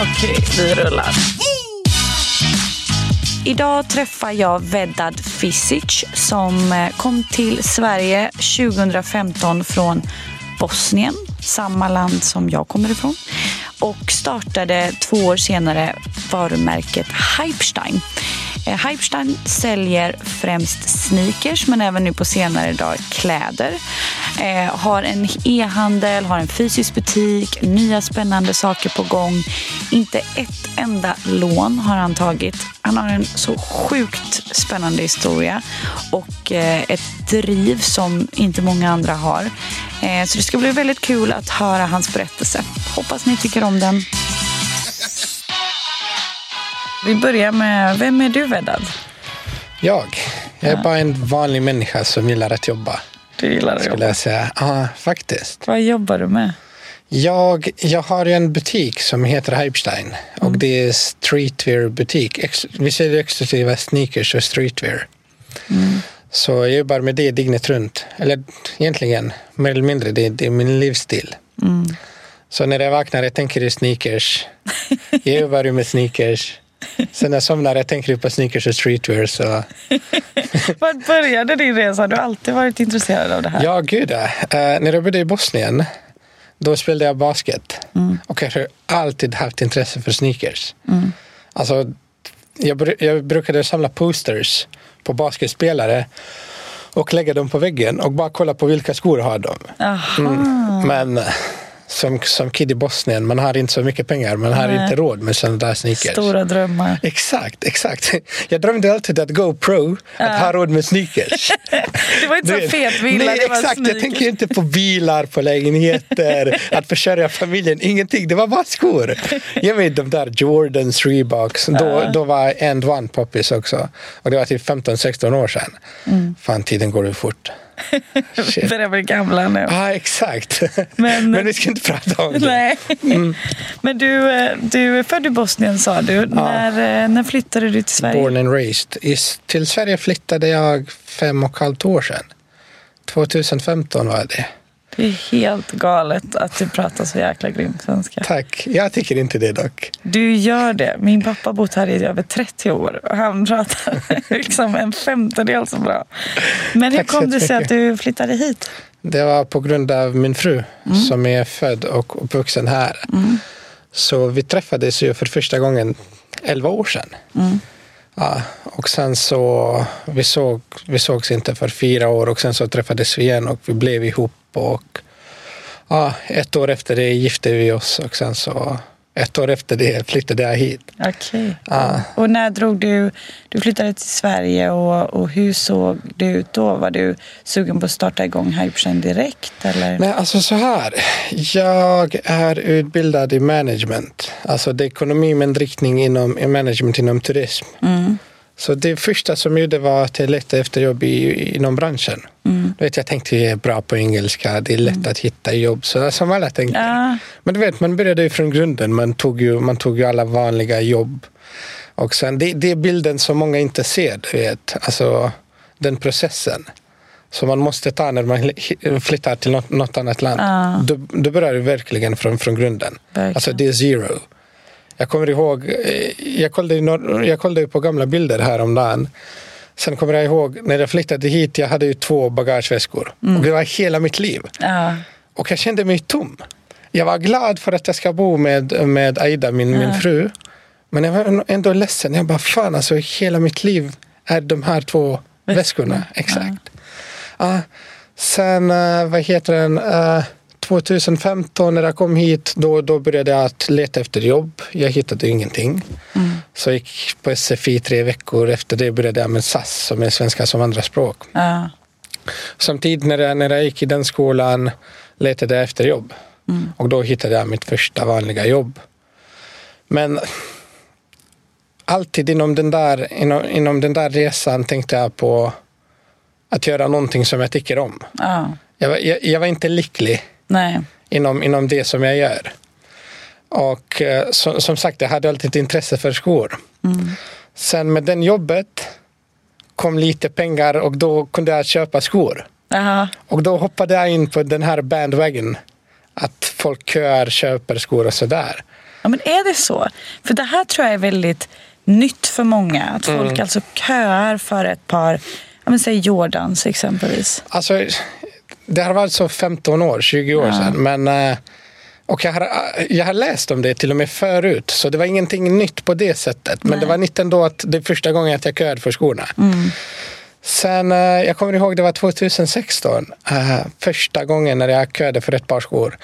Okej, vi rullar. Idag träffar jag Vedad Fisic som eh, kom till Sverige 2015 från Bosnien, samma land som jag kommer ifrån. Och startade två år senare varumärket Hypestein. Eh, Hypestein säljer främst sneakers men även nu på senare dag kläder. Eh, har en e-handel, har en fysisk butik, nya spännande saker på gång. Inte ett enda lån har han tagit. Han har en så sjukt spännande historia och eh, ett driv som inte många andra har. Eh, så det ska bli väldigt kul att höra hans berättelse. Hoppas ni tycker om den. Vi börjar med, vem är du Vedad? Jag? Jag är bara en vanlig människa som gillar att jobba. Du gillar att Skulle jobba. jag säga. Ja, faktiskt. Vad jobbar du med? Jag, jag har en butik som heter Hypestein och det är streetwear butik. Ex, vi säljer exklusiva sneakers och streetwear. Så jag jobbar med det dygnet runt. Eller egentligen, mer eller mindre, det, det är min livsstil. Så när jag vaknar jag tänker i sneakers. Jag jobbar med sneakers. Sen när jag somnar jag tänker på sneakers och streetwear. Så Var började din resa? Du har alltid varit intresserad av det här. Ja, gud. Eh, när jag bodde i Bosnien, då spelade jag basket. Och jag har alltid haft intresse för sneakers. Alltså, jag, jag brukade samla posters på basketspelare och lägga dem på väggen och bara kolla på vilka skor har de. Aha. Men som, som kid i Bosnien, man har inte så mycket pengar. Man har Nej. inte råd med sådana där sneakers. Stora drömmar. Exakt, exakt. Jag drömde alltid att go pro, att ha råd med sneakers. Det var inte så fet villa, Nej, det var exakt. sneakers. Jag tänker inte på bilar, på lägenheter, att försörja familjen. Ingenting. Det var bara skor. Jag vet de där Jordans, Reeboks. Då, då var End One poppis också. Och det var typ 15-16 år sedan. Mm. Fan, tiden går ju fort. Börjar bli gamla nu. Ja, exakt. Men- Men, vi ska inte prata om det. Nej. Mm. Men du, eh, du är född i Bosnien sa du. När, eh, när flyttade du till Sverige? Born and raised. I, till Sverige flyttade jag fem och ett halvt år sedan. 2015 var det. Det är helt galet att du pratar så jäkla grym svenska. Tack. Jag tycker inte det dock. Du gör det. Min pappa har bott här i över 30 år och han pratar liksom en femtedel så bra. Men hur kom det sig att du flyttade hit? Det var på grund av min fru som är född och uppvuxen här. Så vi träffades ju för första gången 11 år sedan. Ja, och sen så, vi, såg, vi sågs inte för fyra år och sen så träffades vi igen och vi blev ihop och ja, ett år efter det gifte vi oss och sen så ett år efter det flyttade jag hit. Okej. Ja. Och när drog du, du flyttade till Sverige och, och hur såg det ut då? Var du sugen på att starta igång Hypersen direkt? Eller? Nej, alltså så här. Jag är utbildad i management. Alltså det är ekonomi med en riktning inom management inom turism. Så det första som jag gjorde var att jag letade efter jobb i, inom branschen. Du vet, jag tänkte jag är bra på engelska, det är lätt att hitta jobb. Så som alla tänker. Ja. Men du vet, man började ju från grunden. Man tog ju, man tog ju alla vanliga jobb. Och sen, det, det är bilden som många inte ser, du vet. Alltså den processen. Som man måste ta när man flyttar till något, något annat land. Ja. Då, då börjar du verkligen från, från grunden. Verkligen. Alltså det är zero. Jag kommer ihåg, eh, jag kollade, jag kollade på gamla bilder häromdagen. Sen kommer jag ihåg när jag flyttade hit, jag hade ju två bagageväskor. Och det var hela mitt liv. Ja. Och jag kände mig tom. Jag var glad för att jag ska bo med, med Aida, min, min fru. Men jag var ändå ledsen. Jag bara, fan alltså hela mitt liv är de här två väskorna. Exakt. Ja. sen, eh, vad heter den, eh, 2015 när jag kom hit, då, då började jag att leta efter jobb. Jag hittade ingenting. Så jag gick på SFI tre veckor. Efter det började jag med SAS som är svenska som andraspråk. Ja. Samtidigt när jag, när jag gick i den skolan letade jag efter jobb. Och då hittade jag mitt första vanliga jobb. Men alltid inom den där, inom, inom den där resan tänkte jag på att göra någonting som jag tycker om. ja. Jag, var- jag, jag var inte lycklig Nej. inom, inom det som jag gör. Och eh, som, som sagt, jag hade alltid ett intresse för skor. Sen med den jobbet kom lite pengar och då kunde jag köpa skor. Aha. Och då hoppade jag in på den här bandwagon. Att folk köar, köper skor och sådär. Ja, men är det så? För det här tror jag är väldigt nytt för många. Att folk Mm. alltså köar för ett par, ja, men säg Jordans exempelvis. Alltså, det har varit så 15 år, 20 år sedan. Men, eh, och jag har, jag har läst om det till och med förut. Så det var ingenting nytt på det sättet. Men det var nytt ändå att det är första gången att jag köade för skorna. Sen, eh, jag kommer ihåg det var 2016. eh, första gången när jag köade för ett par skor.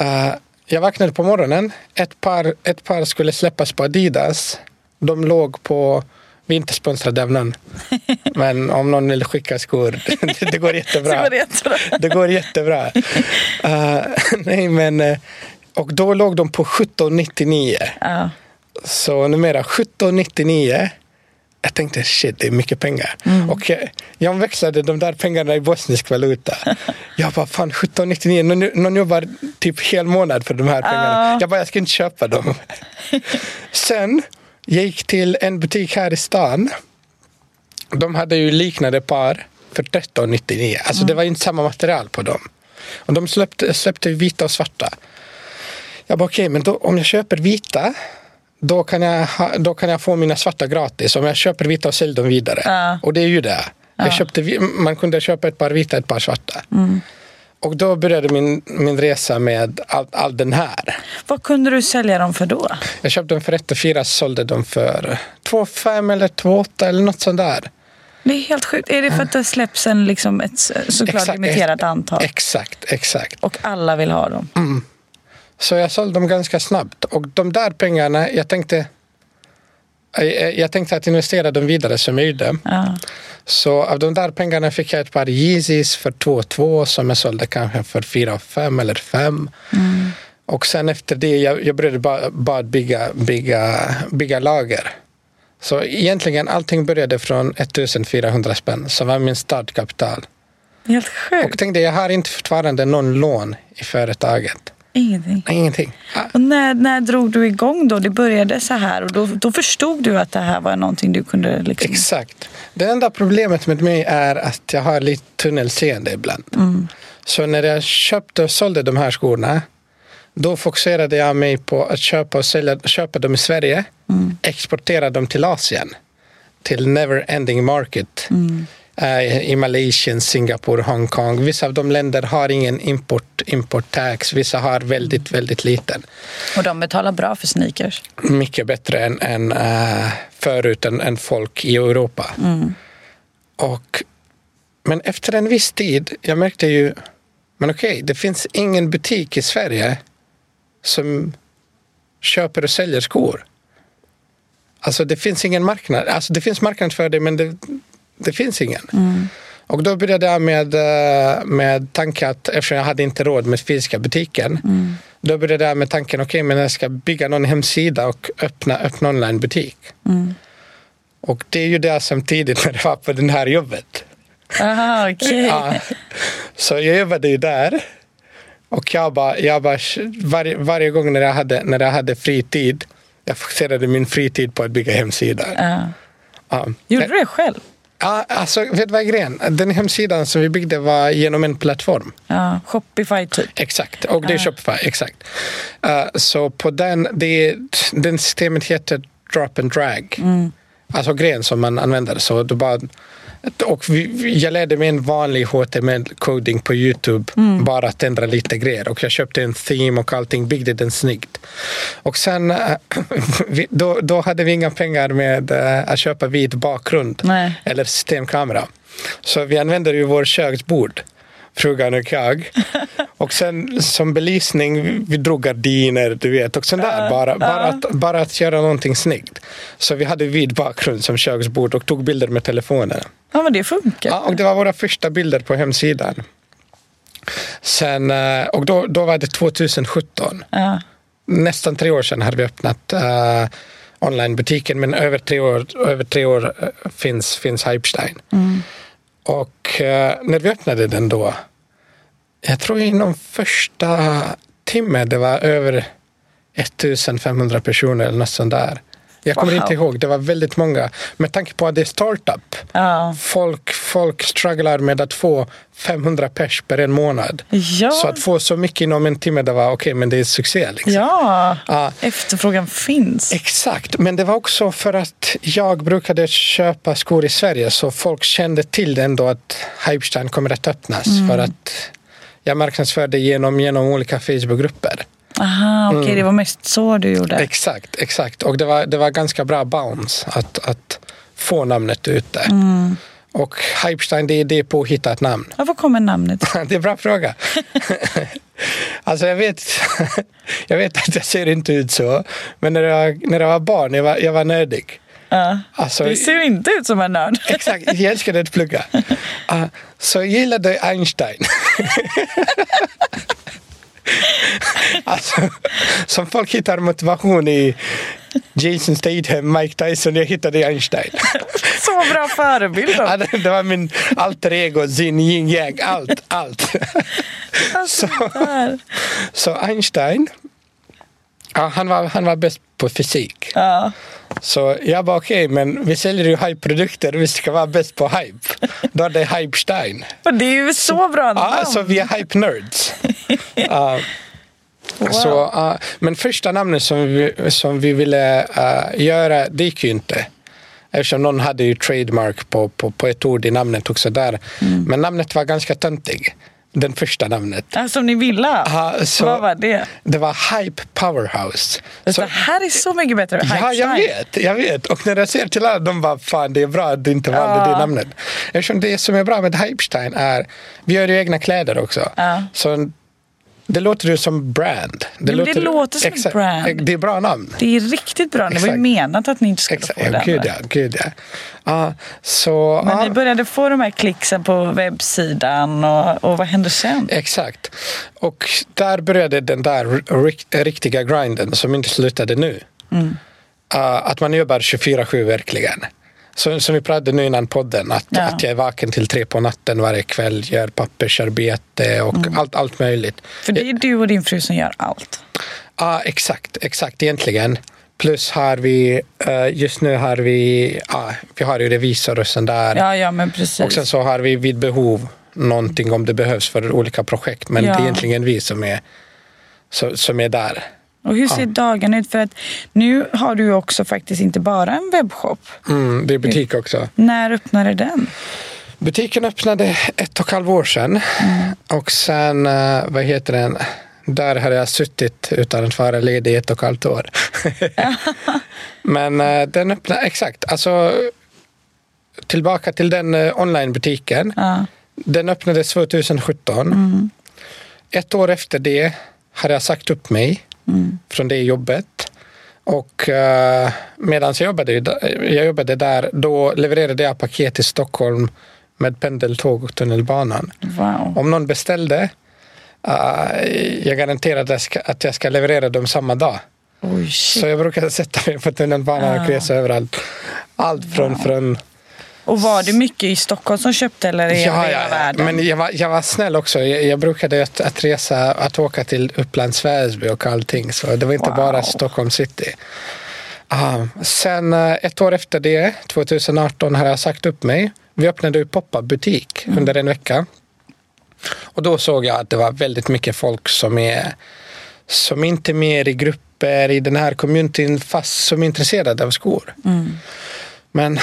Eh, jag vaknade på morgonen. Ett par, ett par skulle släppas på Adidas. De låg på vi är inte sponsrade av någon. Men om någon vill skicka skor, det, går jättebra. Det jättebra. Det går jättebra. Eh, nej, men, eh, och då låg de på 1799. Ja. Så numera 1799. Jag tänkte shit, det är mycket pengar. Och jag, jag omväxlade de där pengarna i bosnisk valuta. Jag bara fan 1799, någon, någon jobbar typ hel månad för de här pengarna. Ja. Jag bara jag ska inte köpa dem. Sen jag gick till en butik här i stan. De hade ju liknande par för 1399. Alltså det var inte samma material på dem. Och de släppte, släppte vita och svarta. Jag bara okej, men då, om jag köper vita då kan, jag ha, då kan jag få mina svarta gratis om jag köper vita och säljer dem vidare. Ja. Och det är ju det. Jag köpte, man kunde köpa ett par vita ett par svarta. Mm. Och då började min, min resa med all, all den här. Vad kunde du sälja dem för då? Jag köpte dem för 1 och 4 sålde dem för 2 5 eller 2 8 eller något sånt där. Det är helt sjukt. Är det för att det släpps en, liksom ett såklart Exakt, limiterat antal? Exakt, exakt. Och alla vill ha dem? Så jag sålde dem ganska snabbt. Och de där pengarna, jag tänkte jag, jag tänkte att investera dem vidare som jag gjorde. Ja. Så av de där pengarna fick jag ett par Yeezys för 2 2 som jag sålde kanske för 4 5 eller 5. Och sen efter det, jag, jag började bara, bara bygga, bygga, bygga lager. Så egentligen allting började från 1400 spänn som var min startkapital. Helt sjukt. Och tänkte jag har inte fortfarande någon lån i företaget. Ingenting. Nej, Ingenting. Och när, när drog du igång då? Det började så här och då, då förstod du att det här var någonting du kunde liksom... Exakt. Det enda problemet med mig är att jag har lite tunnelseende ibland. Så när jag köpte och sålde de här skorna då fokuserade jag mig på att köpa och sälja, köpa dem i Sverige, exportera dem till Asien, till never ending market. Eh, I Malaysia, Singapore, Hongkong. Vissa av de länder har ingen import, import tax, vissa har väldigt, väldigt liten. Och de betalar bra för sneakers. mycket bättre än, än eh, förut än, än folk i Europa. Och, men efter en viss tid, jag märkte ju, men okej, det finns ingen butik i Sverige som köper och säljer skor. Alltså det finns ingen marknad. Alltså det finns marknad för det, men det, det finns ingen. Och då började jag med, eh, med tanken att eftersom jag hade inte råd med fysiska butiken. Då började jag med tanken, okej men jag ska bygga någon hemsida och öppna, öppna onlinebutik. Och det är ju det samtidigt när jag var på det här jobbet. Aha, okej. Ja. Så jag jobbade ju där. Och jag bara, jag bara varje, varje gång när jag, hade, när jag hade fritid, jag fokuserade min fritid på att bygga hemsidor. Ja. Ja. Gjorde du det själv? Ja, alltså, vet du vad är grejen? Den hemsidan som vi byggde var genom en plattform. Ja. Shopify typ? Exakt, och det är Shopify. Exakt. Uh, så på den, det, den systemet heter drop and drag. Alltså grejen som man använder. Så du bara, och vi, jag lärde mig en vanlig HTML-coding på Youtube. Bara att ändra lite grejer. Och jag köpte en theme och allting, byggde den snyggt. Och sen, vi, då, då hade vi inga pengar med eh, att köpa vit bakgrund. Nej. Eller systemkamera. Så vi använde ju vår köksbord frugan och jag. Och sen som belysning, vi drog gardiner, du vet. Och sånt där, bara, bara, att, bara att göra någonting snyggt. Så vi hade vid bakgrund som köksbord och tog bilder med telefonen. Ja, men det funkar. Ja, och det var våra första bilder på hemsidan. Sen, eh, och då, då var det 2017. Ja. Nästan tre år sedan hade vi öppnat uh, onlinebutiken men över tre år, över tre år uh, finns, finns Hypestein. Mm. Och uh, när vi öppnade den då, jag tror inom första timmen det var över 1500 personer eller något sånt där. Jag kommer Wow. inte ihåg, det var väldigt många. Med tanke på att det är startup. Ja. Folk, folk strugglar med att få 500 pers per en månad. Ja. Så att få så mycket inom en timme, det var okej, men det är succé. Liksom. ja, Ja. efterfrågan finns. Exakt, men det var också för att jag brukade köpa skor i Sverige så folk kände till ändå att Hypestein kommer att öppnas Mm. för att jag marknadsförde genom, genom olika Facebookgrupper. Aha, okej, Mm. det var mest så du gjorde. Exakt, exakt. Och det var, det var ganska bra bounce att, att få namnet ute. Mm. Och Hypestein, det är det påhittat namn. Ja, var kommer namnet? Det är en bra fråga. alltså jag vet, jag vet att jag ser inte ut så, men när jag, när jag var barn, jag var, jag var nördig. Ja. Alltså, Du ser inte ut som en nörd. Exakt, jag älskade att plugga. Uh, så jag gillade Einstein. alltså, som folk hittar motivation i Jason Statham, Mike Tyson, jag hittade Einstein. Så bra förebild. då. Ja, det det var min alter ego, sin yin yang, allt, allt. Alltså, så-. Så Einstein, ja, han, var, han var bäst på fysik. Ja. Så jag bara okej, men vi säljer ju hype-produkter, vi ska vara bäst på hype. Då är det Hypestein. Och det är ju så bra Ja, namn. så vi är hype-nerds. Ja, Wow. så, ja, men första namnet som vi, som vi ville uh, göra, det gick ju inte. Eftersom någon hade ju trademark på, på, på ett ord i namnet också där. Mm. Men namnet var ganska töntig. Den första namnet. Som ni ville. Ja, så- Vad var det? Det var Hype Powerhouse. Så, det här är så mycket bättre. Ja, jag vet, jag vet. Och när jag ser till alla, de bara fan det är bra att du inte valde Ja. det namnet. Eftersom det som är bra med Hypestein är, vi gör ju egna kläder också. Ja. Så det låter ju som brand. men det låter som ett brand. Det är bra namn. Det är riktigt bra. Det var ju Exakt. menat att ni inte skulle Exakt. få den. gud ja, gud ja. Ja, så, Men ja, ni började få de här klicksen på webbsidan och, och vad hände sen? Exakt. Och där började den där rik- riktiga grinden som inte slutade nu. Mm. Uh, att man jobbar 24-7 verkligen. Så, som vi pratade nu innan podden, att, Ja. att jag är vaken till tre på natten varje kväll, gör pappersarbete och Mm. allt, allt möjligt. För det är du och din fru som gör allt. Ja, exakt, exakt egentligen. Plus har vi, eh, just nu har vi, ja, vi har ju revisor och sånt där. Ja, ja men precis. Och sen så har vi vid behov någonting om det behövs för olika projekt. Men Ja. det är egentligen vi som är, som är där. Och hur ser dagarna ut? För att nu har du också faktiskt inte bara en webbshop. Mm, det är butik också. När öppnade den? Butiken öppnade ett och ett halvt år sedan. Och sen, eh, vad heter den? Där har jag suttit utan att vara ledig i ett och ett halvt år. Men eh, den öppnade, exakt, alltså tillbaka till den eh, onlinebutiken. Ja. Den öppnades 2017. Ett år efter det hade jag sagt upp mig från det jobbet. Och uh, medan jag jobbade, jag jobbade där, då levererade jag paket till Stockholm med pendeltåg och tunnelbanan. Wow. Om någon beställde, uh, jag garanterade att jag ska- leverera dem samma dag. Shit. Så jag brukade sätta mig på tunnelbanan och Ah. resa överallt. Allt från, från Och var det mycket i Stockholm som köpte eller i Ja, hela ja, världen? men jag var, jag var snäll också. Jag, jag brukade att, att resa, att åka till Upplands Väsby och allting. Så det var inte Wow. bara Stockholm city. Ah, sen eh, ett år efter det, 2018, har jag sagt upp mig. Vi öppnade pop-up butik Mm. under en vecka. Och då såg jag att det var väldigt mycket folk som är som inte är med i grupper i den här communityn fast som är intresserade av skor. Mm. Men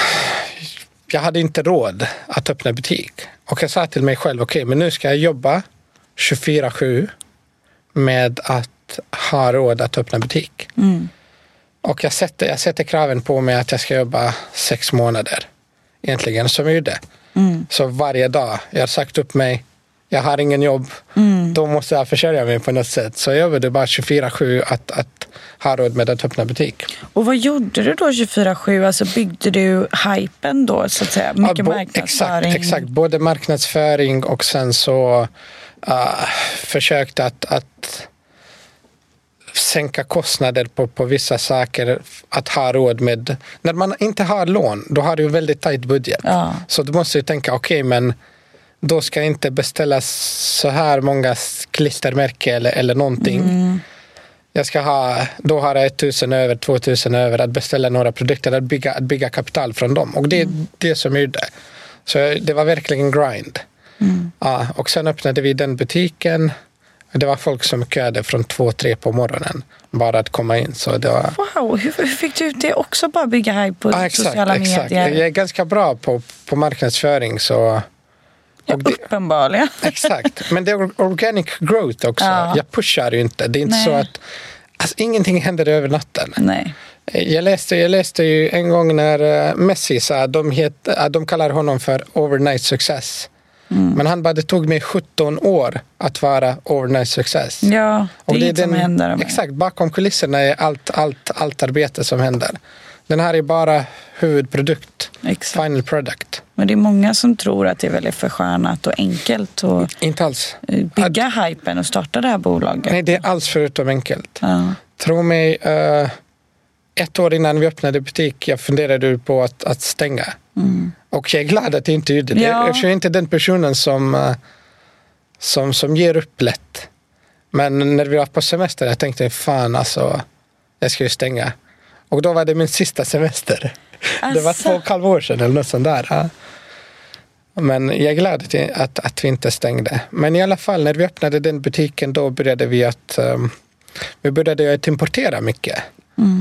jag hade inte råd att öppna butik. Och jag sa till mig själv, okej, men nu ska jag jobba 24-7 med att ha råd att öppna butik. Mm. Och jag sätter, jag sätter kraven på mig att jag ska jobba sex månader. Egentligen, som jag gjorde. Mm. Så varje dag, jag har sagt upp mig, jag har ingen jobb, Mm. då måste jag försörja mig på något sätt. Så jag jobbade bara 24-7 att, att ha råd med att öppna butik. Och vad gjorde du då 24-7? Alltså byggde du hypen då så att säga? Mycket Ja, bo- marknadsföring? Exakt, exakt, både marknadsföring och sen så uh, försökte att, att sänka kostnader på, på vissa saker, att ha råd med. När man inte har lån, då har du väldigt tajt budget. Ja. Så du måste ju tänka, okej men då ska inte beställa så här många klistermärken eller, eller någonting. Mm. Jag ska ha, då har jag 1000 över, 2000 över att beställa några produkter, att bygga, att bygga kapital från dem. Och det är det som jag gjorde. Så det var verkligen grind. Ja, och sen öppnade vi den butiken. Det var folk som köade från två, tre på morgonen bara att komma in. Så det var, Wow, hur, hur fick du ut det också? Bara bygga hype på ja, exakt, sociala exakt. medier? Jag är ganska bra på, på marknadsföring. Så, Ja, det, uppenbarligen. Exakt, men det är organic growth också. Ja. Jag pushar ju inte. Det är inte Nej. så att alltså, ingenting händer över natten. Nej. Jag läste, jag läste ju en gång när eh, Messi sa att de, het, att de kallar honom för overnight success. Mm. Men han bara, det tog mig 17 år att vara overnight success. Ja, det är Och inget som händer. med- Exakt, bakom kulisserna är allt, allt, allt arbete som händer. Den här är bara huvudprodukt, Exakt. final product. Men det är många som tror att det är väldigt förskönat och enkelt att Inte alls. eh, bygga hypen och starta det här bolaget. Nej, det är alls förutom enkelt. Ja. Tro mig, eh, ett år innan vi öppnade butik, jag funderade på att, att stänga. Och jag är glad att jag inte gjorde det. Ja. Jag är inte den personen som, eh, som, som ger upp lätt. Men när vi var på semester, jag tänkte fan alltså, jag ska ju stänga. Och då var det min sista semester. Det var två och ett halvt år sedan eller något sånt där. Men jag är glad att, att, vi inte stängde. Men i alla fall, när vi öppnade den butiken då började vi att um, vi började att importera mycket.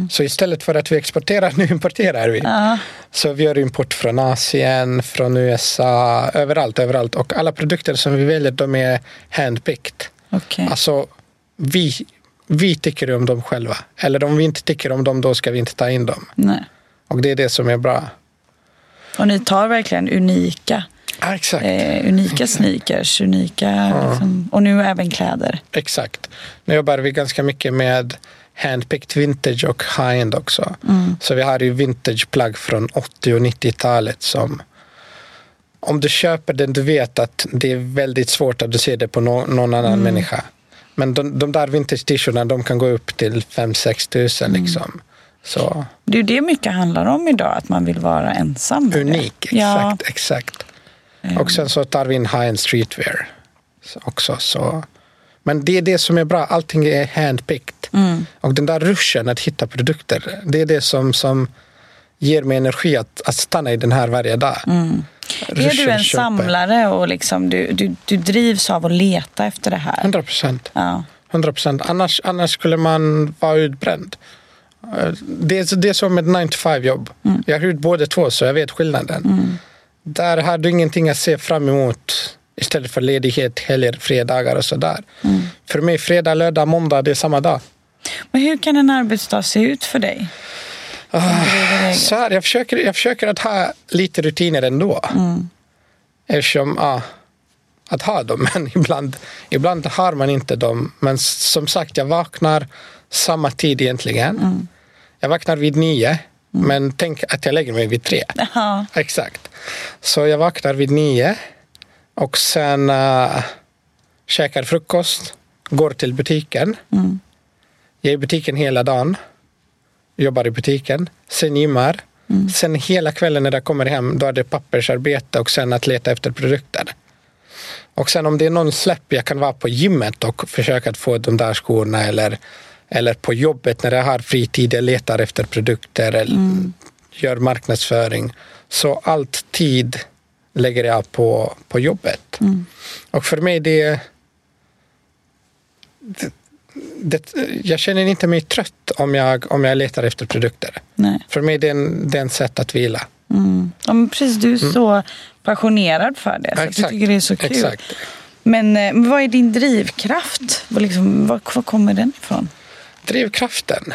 Så istället för att vi exporterar, nu importerar vi. Ja. Så vi gör import från Asien, från USA, överallt, överallt. Och alla produkter som vi väljer, de är handpicked. Okej. Alltså, vi, vi tycker om dem själva. Eller om vi inte tycker om dem, då ska vi inte ta in dem. Nej. Och det är det som är bra. Och ni tar verkligen unika, Ja, exakt. eh, unika sneakers, unika, liksom, och nu även kläder. Exakt. Nu jobbar vi ganska mycket med handpicked vintage och high-end också. Så vi har ju vintageplagg från 80 och 90-talet som om du köper den, du vet att det är väldigt svårt att du ser det på nå- någon annan människa. Men de, de där vintage t-shirtarna, de kan gå upp till 5-6 tusen liksom. Så Det är ju det mycket handlar om idag, att man vill vara ensam. unik, Ja, exakt, exakt. Och sen så tar vi in high-end streetwear så- också. Så. Men det är det som är bra, allting är handpicked. Mm. Och den där ruschen att hitta produkter, det är det som, som ger mig energi att, att stanna i den här varje dag. Mm. är du en köper. samlare och liksom, du, du, du drivs av att leta efter det här? 100 procent. Ja. 100 procent. Annars, annars skulle man vara utbränd. Eh, Det är, det är som ett 9 to 5 jobb. Mm. Jag har gjort båda två så jag vet skillnaden. Där har du ingenting att se fram emot istället för ledighet, helger, fredagar och sådär. Mm. För mig fredag, lördag, måndag det är samma dag. Men hur kan en arbetsdag se ut för dig? Eget? Så här, jag, försöker, jag försöker att ha lite rutiner ändå. Eftersom, ja, att ha dem. Men ibland, ibland har man inte dem. Men som sagt, jag vaknar samma tid egentligen. Jag vaknar vid nio. Men tänk att jag lägger mig vid tre. Ja. Exakt. Så jag vaknar vid nio. Och sen uh, käkar frukost. Går till butiken. Jag är i butiken hela dagen. Jobbar i butiken. Sen gymmar. Sen hela kvällen när jag kommer hem då är det pappersarbete och sen att leta efter produkter. Och sen om det är någon släpp jag kan vara på gymmet och försöka få de där skorna eller, eller på jobbet när jag har fritid jag letar efter produkter eller gör marknadsföring. Så allt tid lägger jag på, på jobbet. Och för mig det, det, det jag känner inte mig trött om jag, om jag letar efter produkter. Nej. För mig det är en, det är en sätt att vila. Mm. Ja, precis, du är så passionerad för det. Så att du tycker det är så kul. Exakt. Men, eh, men vad är din drivkraft? Vad, liksom, var, var kommer den ifrån? Drivkraften.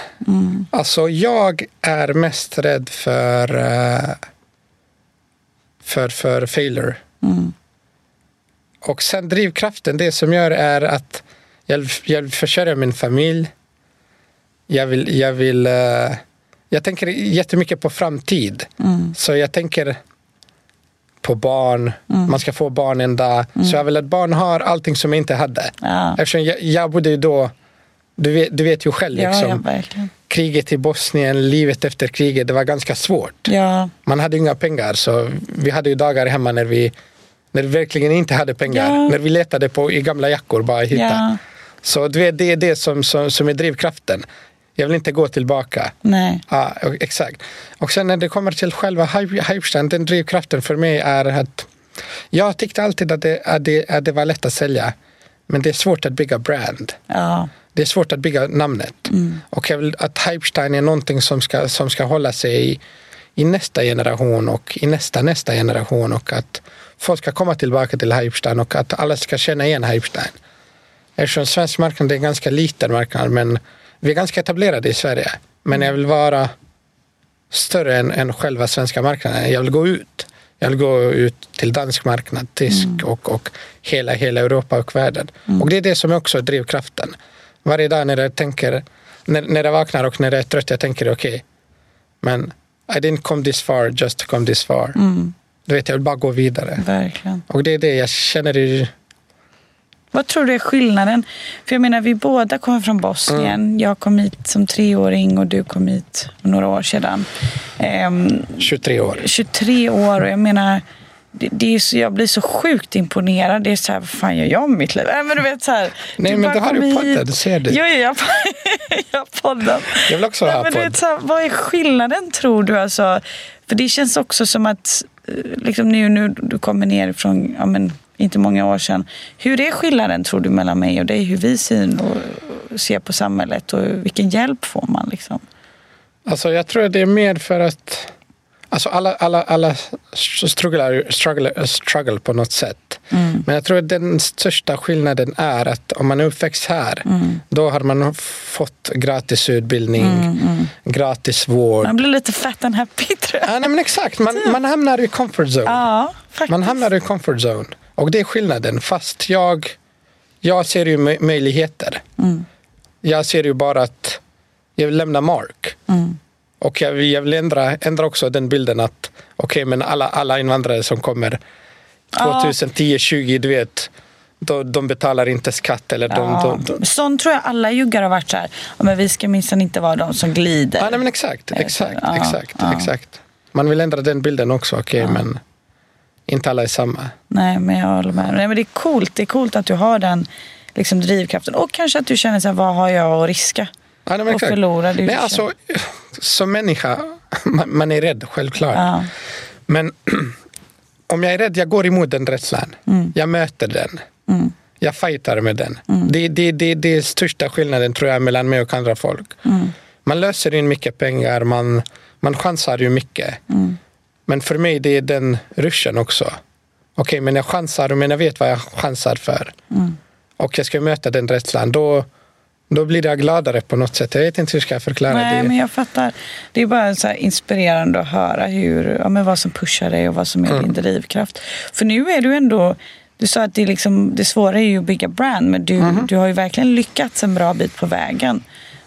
Alltså jag är mest rädd för, eh, för, för failure. och sen drivkraften, det som gör är att jag, jag vill försörja min familj. Jag vill, jag vill, eh, jag tänker jättemycket på framtid. Så jag tänker på barn, man ska få barn en dag. Så jag vill att barn har allting som jag inte hade. Ja. Eftersom jag, jag bodde ju då, du vet, du vet ju själv, Ja, liksom, ja, verkligen. kriget i Bosnien, livet efter kriget, det var ganska svårt. Ja, Man hade inga pengar så vi hade ju dagar hemma när vi, när vi verkligen inte hade pengar. Ja. När vi letade på, i gamla jackor bara hitta. ja, Så du vet, det är det som, som, som är drivkraften. Jag vill inte gå tillbaka. nej. Ja, exakt. Och sen när det kommer till själva hype- hypestan, den drivkraften för mig är att jag tyckte alltid att det, att, det, att det var lätt att sälja. Men det är svårt att bygga brand. Ja, Det är svårt att bygga namnet. Och jag vill att Hypestein är någonting som ska, som ska hålla sig i, i nästa generation och i nästa nästa generation och att folk ska komma tillbaka till Hypestein och att alla ska känna igen Hypestein. Eftersom svensk marknad är en ganska liten marknad men vi är ganska etablerade i Sverige. Men jag vill vara större än, än själva svenska marknaden. Jag vill gå ut. Jag vill gå ut till dansk marknad, tysk och, och hela, hela Europa och världen. Och det är det som är också är drivkraften. Varje dag när jag tänker, när, när jag vaknar och när jag är trött, jag tänker okej, men I didn't come this far just to come this far. Du vet, jag vill bara gå vidare. verkligen. Och det är det jag känner i, Vad tror du är skillnaden? För jag menar, vi båda kommer från Bosnien. Mm. Jag kom hit som treåring och du kom hit för några år sedan. Ehm, 23 år. 23 år och jag menar, det, det är så, jag blir så sjukt imponerad. Det är så här, vad fan gör jag med mitt liv? Äh, men du vet så här, Nej, du men du har hit. podden, ser du. Jo, jag, jag podden. Jag vill också Nej, ha men du podd. vet, så här, vad är skillnaden tror du? Alltså, för det känns också som att eh, liksom nu, nu du kommer ner från, ja, men, inte många år sedan. Hur är skillnaden tror du mellan mig och dig? Hur vi ser, och, ser på samhället och vilken hjälp får man? Liksom? Alltså jag tror att det är mer för att alltså alla, alla, alla strugglar, struggle, struggle på något sätt. Mm. Men jag tror att den största skillnaden är att om man är uppväxt här Mm. då har man fått gratis utbildning, Mm, gratis vård. Man blir lite fat and happy tror jag. Ja, nej, men exakt, man, man hamnar i comfort zone. Ja, faktiskt. Man hamnar i comfort zone. Och det är skillnaden. Fast jag, jag ser ju mö- möjligheter. Mm. Jag ser ju bara att jag vill lämna mark. Och jag vill, jag vill ändra, ändra också den bilden att okej, men alla, alla invandrare som kommer Ja. 2010, 20, du vet, de, de betalar inte skatt. Eller de, Ja. de, de, Sånt tror jag alla juggar har varit så här. Men vi ska minsann inte vara de som glider. Ja, nej, men exakt, så. exakt, Ja, exakt, ja. exakt. Man vill ändra den bilden också, okej, men inte alla är samma. Nej, men jag håller med. Nej, men det är coolt. Det är coolt att du har den liksom, drivkraften. Och kanske att du känner så här, vad har jag att riska? Ja, nej, men Och exakt. förlora, det Nej, alltså, som människa, man, är rädd, självklart. Ja. Men om jag är rädd, jag går emot den rädslan. Mm. Jag möter den. Jag fightar med den. Det, det, det, det är största skillnaden tror jag mellan mig och andra folk. Mm. Man löser in mycket pengar, man, man chansar ju mycket. Mm. Men för mig det är den ruschen också. Okej, men jag chansar, men jag vet vad jag chansar för. Mm. Och jag ska möta den rädslan. Då, då blir jag gladare på något sätt. Jag vet inte hur ska jag förklara Nej, det. men jag fattar. Det är bara så inspirerande att höra hur, ja, men vad som pushar dig och vad som är Mm. din drivkraft. För nu är du ändå, du sa att det, är liksom, det svåra är ju att bygga brand, men du, Mhm. du har ju verkligen lyckats en bra bit på vägen.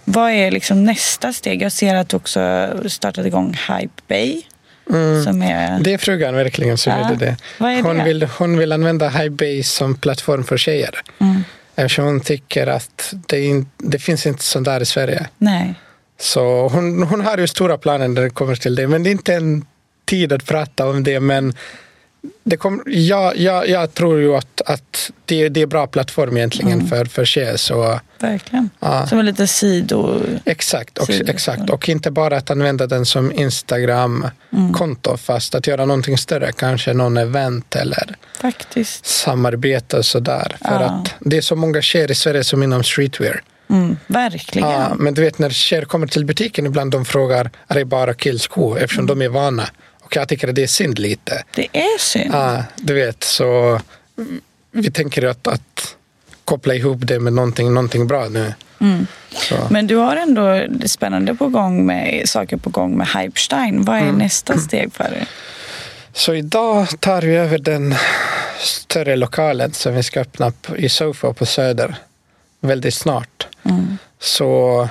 Vad är liksom nästa steg? Jag ser att du också startat igång Hype Bay. Som är, Mm. Det är frugan verkligen som Ja. gjorde det. Vad är hon, det? Vill, hon vill använda Highbase som plattform för tjejer. Mm. Eftersom hon tycker att det, in, det finns inte sånt där i Sverige. nej. Så hon, hon har ju stora planer när det kommer till det. Men det är inte en tid att prata om det. Men det kom, jag, jag, jag tror ju att, att det, det är bra plattform egentligen Mm. för, för tjejer. Så, Verkligen. Ja. Som en liten sido... exakt, och, Sidor. exakt. Och inte bara att använda den som Instagram-konto. Fast att göra någonting större. Kanske någon event eller Faktiskt. samarbete och sådär. För Ja. att det är så många tjejer i Sverige som inom streetwear. Mm, verkligen. Ja, men du vet när tjejer kommer till butiken ibland de frågar är det bara killskor eftersom Mm. de är vana. Och jag tycker att det är synd lite. Det är synd. Ja, du vet så vi tänker att, att koppla ihop det med någonting, någonting bra nu. Mm. Men du har ändå spännande på gång med saker på gång med Hypestein. Vad är Mm. nästa steg för dig? så idag tar vi över den större lokalen som vi ska öppna i Sofo på Söder väldigt snart. Så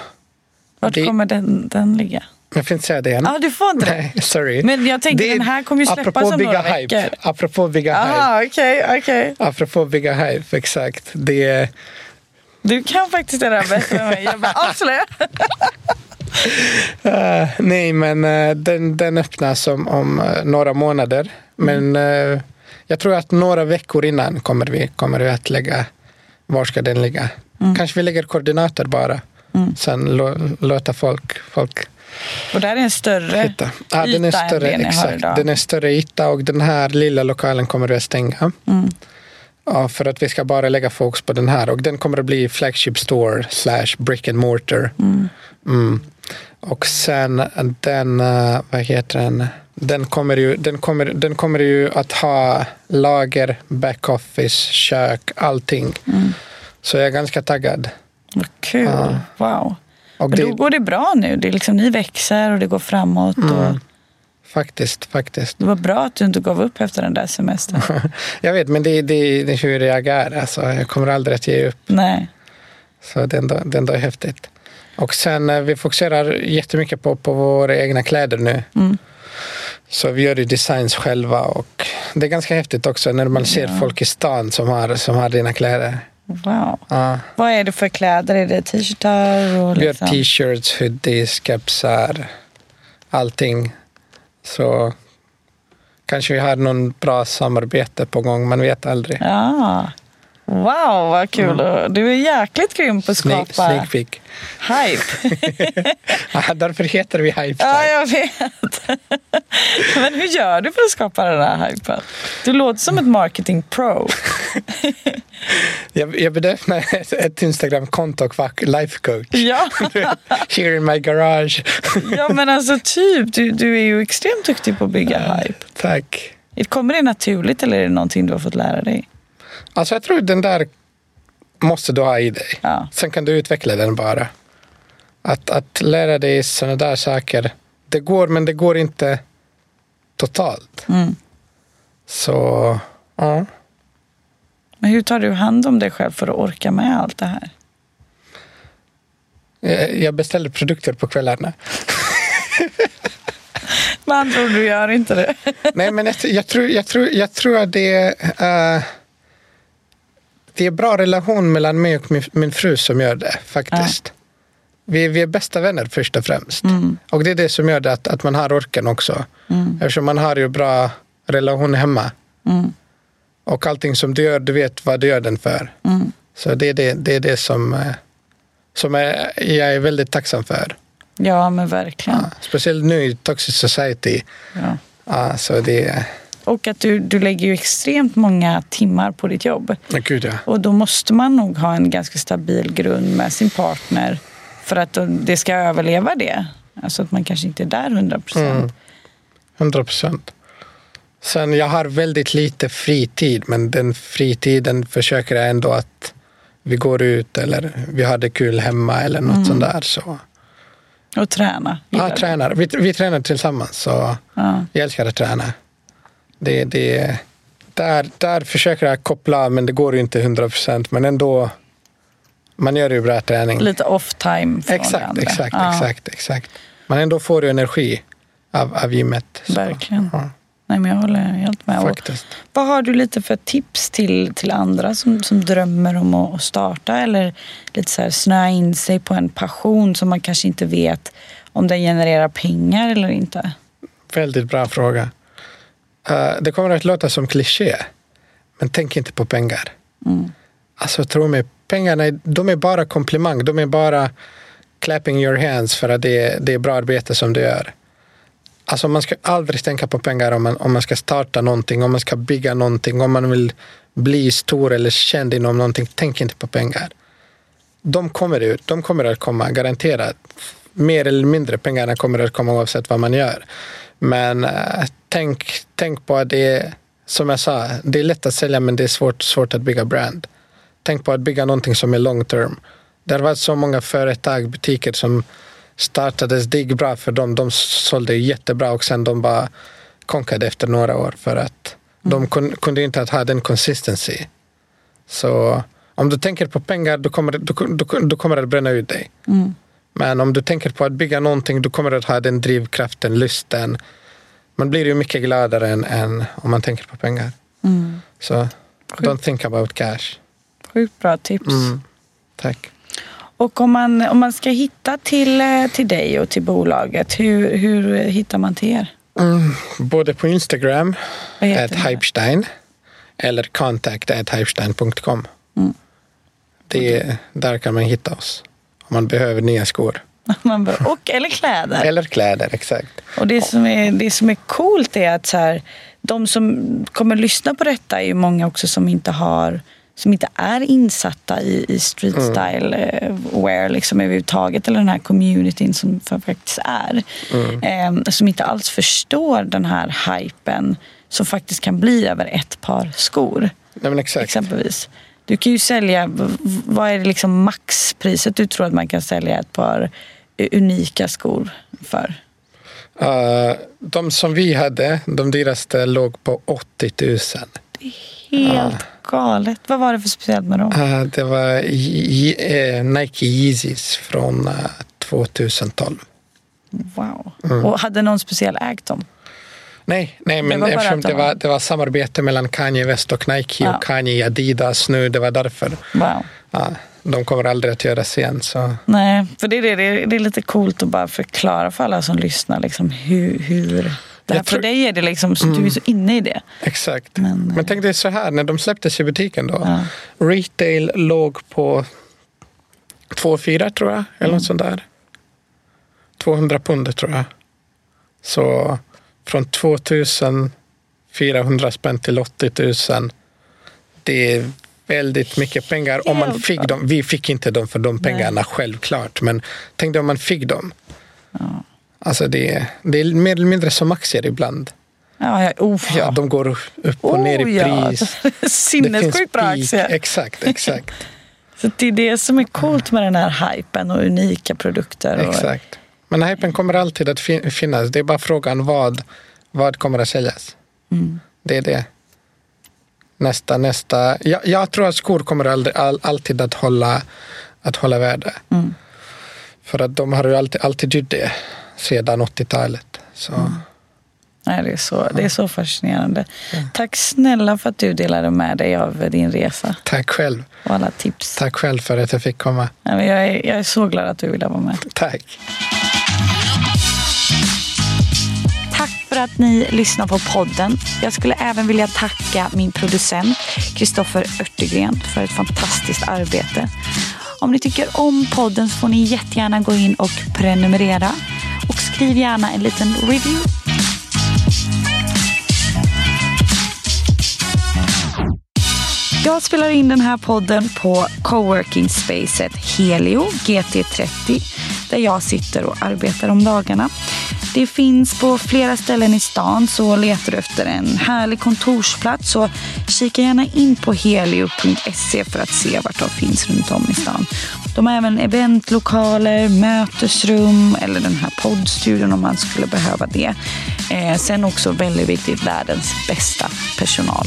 Vart Det- kommer den, den ligga? Jag får inte säga det än. Ja, du får inte. Nej, sorry. Men jag tänker, Det den här kommer ju släppas om några hype, veckor. Apropå bygga hype. Aha, okej, okej. Apropå bygga hype, exakt. Det är, Du kan faktiskt det där bättre än mig. Jag bara, avslöja. Eh, nej, men eh, den, den öppnas om, om eh, några månader. Men eh, jag tror att några veckor innan kommer vi, kommer vi att lägga var ska den ligga. Kanske vi lägger koordinater bara. Sen lå, låta folk, folk Och där är en större hitta. Ja, den är yta större, än har exakt. Den är större yta och den här lilla lokalen kommer vi att stänga. Mm. Ja, för att vi ska bara lägga fokus på den här och den kommer att bli flagship store slash brick and mortar. Mm. Och sen den, eh, vad heter den? Den kommer, ju, den, kommer, den kommer ju att ha lager, backoffice, kök, allting. Mm. Så jag är ganska taggad. Vad kul. Wow. Och det, då går det bra nu. Det är liksom, ni växer och det går framåt. Mm. Och Faktiskt, faktiskt. det var bra att du inte gav upp efter den där semestern. Jag vet, men det, det, det är hur jag är. Alltså, jag kommer aldrig att ge upp. Nej. Så det är ändå, det är ändå häftigt. Och sen eh, vi fokuserar jättemycket på, på våra egna kläder nu. Mm. Så vi gör ju designs själva och det är ganska häftigt också när man ser folk i stan som har, som har dina kläder. Wow. Ja. Vad är det för kläder? Är det t-shirtar? Och Vi gör liksom? t-shirts, hoodies, kepsar, allting. Så kanske vi har någon bra samarbete på gång, man vet aldrig. Ja. Wow, vad kul. Du är jäkligt grym på att Mm. Skapa sneak peek. hype. Ja, därför heter vi Hype ja, jag vet. Men hur gör du för att skapa den här hypen? Du låter som ett marketing pro. Jag, jag bedömde ett, ett Instagram-konto och var life coach. Ja, Here in my garage. ja men alltså typ. Du, du är ju extremt duktig på att bygga hype. Tack. Kommer det naturligt eller är det någonting du har fått lära dig? Alltså jag tror den där måste du ha i dig. Ja. Sen kan du utveckla den bara. Att, att lära dig sådana där saker. Det går, men det går inte totalt. Mm. Så, ja. Men hur tar du hand om dig själv för att orka med allt det här? Jag jag beställer produkter på kvällarna. Med andra ord, du gör inte det. Nej, men jag, jag, tror, jag, tror, jag tror att det är, eh, det är bra relation mellan mig och min, min fru som gör det, faktiskt. Vi, vi är bästa vänner först och främst. Och det är det som gör det att, att man har orken också. Eftersom man har ju bra relation hemma. Mm. Och allting som du gör, du vet vad du gör den för. Mm. Så det är det, det, är det som, eh, som är, jag är väldigt tacksam för. Ja, men verkligen. Ja, speciellt nu i Toxic Society. Ja. Ja, så det. Och att du, du lägger ju extremt många timmar på ditt jobb. Ja, Gud ja. Och då måste man nog ha en ganska stabil grund med sin partner för att det ska överleva det. Alltså att man kanske inte är där 100 procent. Mm. 100 procent. Sen jag har väldigt lite fritid, men den fritiden försöker jag ändå att vi går ut eller vi har det kul hemma eller något sånt där. Så. Och träna. Ja, tränar. Vi, vi tränar tillsammans, så Ja. jag älskar att träna. Det, det, där, där försöker jag koppla men det går ju inte 100 procent. Men ändå, man gör ju bra träning. Lite off time från det Exakt, andra. exakt, Ja, exakt, exakt. Men ändå får du energi av, av gymmet. Så, Verkligen. Ja, Nej, men jag håller helt med. Och faktiskt. vad har du lite för tips till, till andra som, som drömmer om att, att starta eller lite så här snöa in sig på en passion som man kanske inte vet om den genererar pengar eller inte? Väldigt bra fråga. Eh, det kommer att låta som kliché, men tänk inte på pengar. Alltså tro mig, pengarna är, de är bara komplimang. De är bara clapping your hands för att det är, det är bra arbete som du gör. Alltså man ska aldrig tänka på pengar om man, om man ska starta någonting, om man ska bygga någonting, om man vill bli stor eller känd inom någonting. Tänk inte på pengar. De kommer ut, de kommer att komma, garanterat. Mer eller mindre pengarna kommer att komma oavsett vad man gör. Men eh, tänk, tänk på att det är, som jag sa, det är lätt att sälja men det är svårt, svårt att bygga brand. Tänk på att bygga någonting som är long term. Det har varit så många företag, butiker som startades, det gick bra för dem. De sålde jättebra och sen de bara konkade efter några år för att De kun, kunde inte ha den consistency. Så om du tänker på pengar, då kommer, då, då, då kommer det att bränna ut dig. Men om du tänker på att bygga någonting, då kommer du att ha den drivkraften, lusten. Man blir ju mycket gladare än, än om man tänker på pengar. Så don't think about cash. Sjukt bra tips. Mm. Tack. Och om man, om man ska hitta till, eh, till dig och till bolaget, hur, hur hittar man till er? Mm, både på Instagram, det? hypestein, eller contact at hypestein.com. Det, där kan man hitta oss. Man behöver nya skor. Man bara, och eller kläder. Eller kläder, exakt. Och det som är, det som är coolt är att så här, de som kommer lyssna på detta är ju många också som inte har som inte är insatta i, i street style eh, wear liksom överhuvudtaget eller den här communityn som faktiskt är. Eh, som inte alls förstår den här hypen som faktiskt kan bli över ett par skor. Nej. Exempelvis. Du kan ju sälja, vad är det liksom maxpriset du tror att man kan sälja ett par unika skor för? Uh, de som vi hade, de dyraste låg på 80 000. Helt galet. Vad var det för speciellt med dem? Uh, det var eh, Nike Yeezys från uh, 2012. Wow. Mm. Och hade någon speciell ägt dem? Nej, nej men bara eftersom det var- det var samarbete mellan Kanye West och Nike Ja. och Kanye Adidas nu, det var därför. Wow. Ja, de kommer aldrig att göras igen. Så. Nej, för det är, det, det är, det är lite coolt att bara förklara för alla som lyssnar liksom hur... hur det Jag tror- För dig är det liksom, så du är så inne i det. Exakt. Men, Men, eh, tänk dig så här, när de släpptes i butiken då. Ja. Retail låg på 2,4 tror jag, eller Mm. något sånt där. 200 pund tror jag. Så från 2400 spänn till 80 000. Det är väldigt mycket pengar. Om man fick dem. Vi fick inte dem för de pengarna Nej. självklart. Men tänk dig om man fick dem. Alltså det, det är mer eller mindre som aktier ibland. Ja, ja, oh, Ja, de går upp och ner i Oh, ja. pris. Sinnessjukt bra aktier. Exakt, exakt. Så det är det som är coolt med den här hypen och unika produkter. Exakt. Men hypen kommer alltid att fin- finnas. Det är bara frågan vad, vad kommer att säljas. Mm. Det är det. Nästa, nästa. Jag, jag tror att skor kommer aldrig, all, alltid att hålla, att hålla värde. Mm. För att de har ju alltid, alltid gjort det sedan 80-talet. Så. Mm. Nej, det, är så, det är så fascinerande. Tack snälla för att du delade med dig av din resa Tack själv. och alla tips. Tack själv för att jag fick komma. Nej, jag, är, jag är så glad att du ville vara med. Tack. Att ni lyssnar på podden. Jag skulle även vilja tacka min producent Kristoffer Örtegren för ett fantastiskt arbete. Om ni tycker om podden så får ni jättegärna gå in och prenumerera. Och skriv gärna en liten review. Jag spelar in den här podden på coworking spacet Helio GT30 där jag sitter och arbetar om dagarna. Det finns på flera ställen i stan så letar du efter en härlig kontorsplats så kika gärna in på helio.se för att se vart de finns runt om i stan. De har även eventlokaler, mötesrum eller den här poddstudion om man skulle behöva det. Eh, sen också väldigt viktigt världens bästa personal.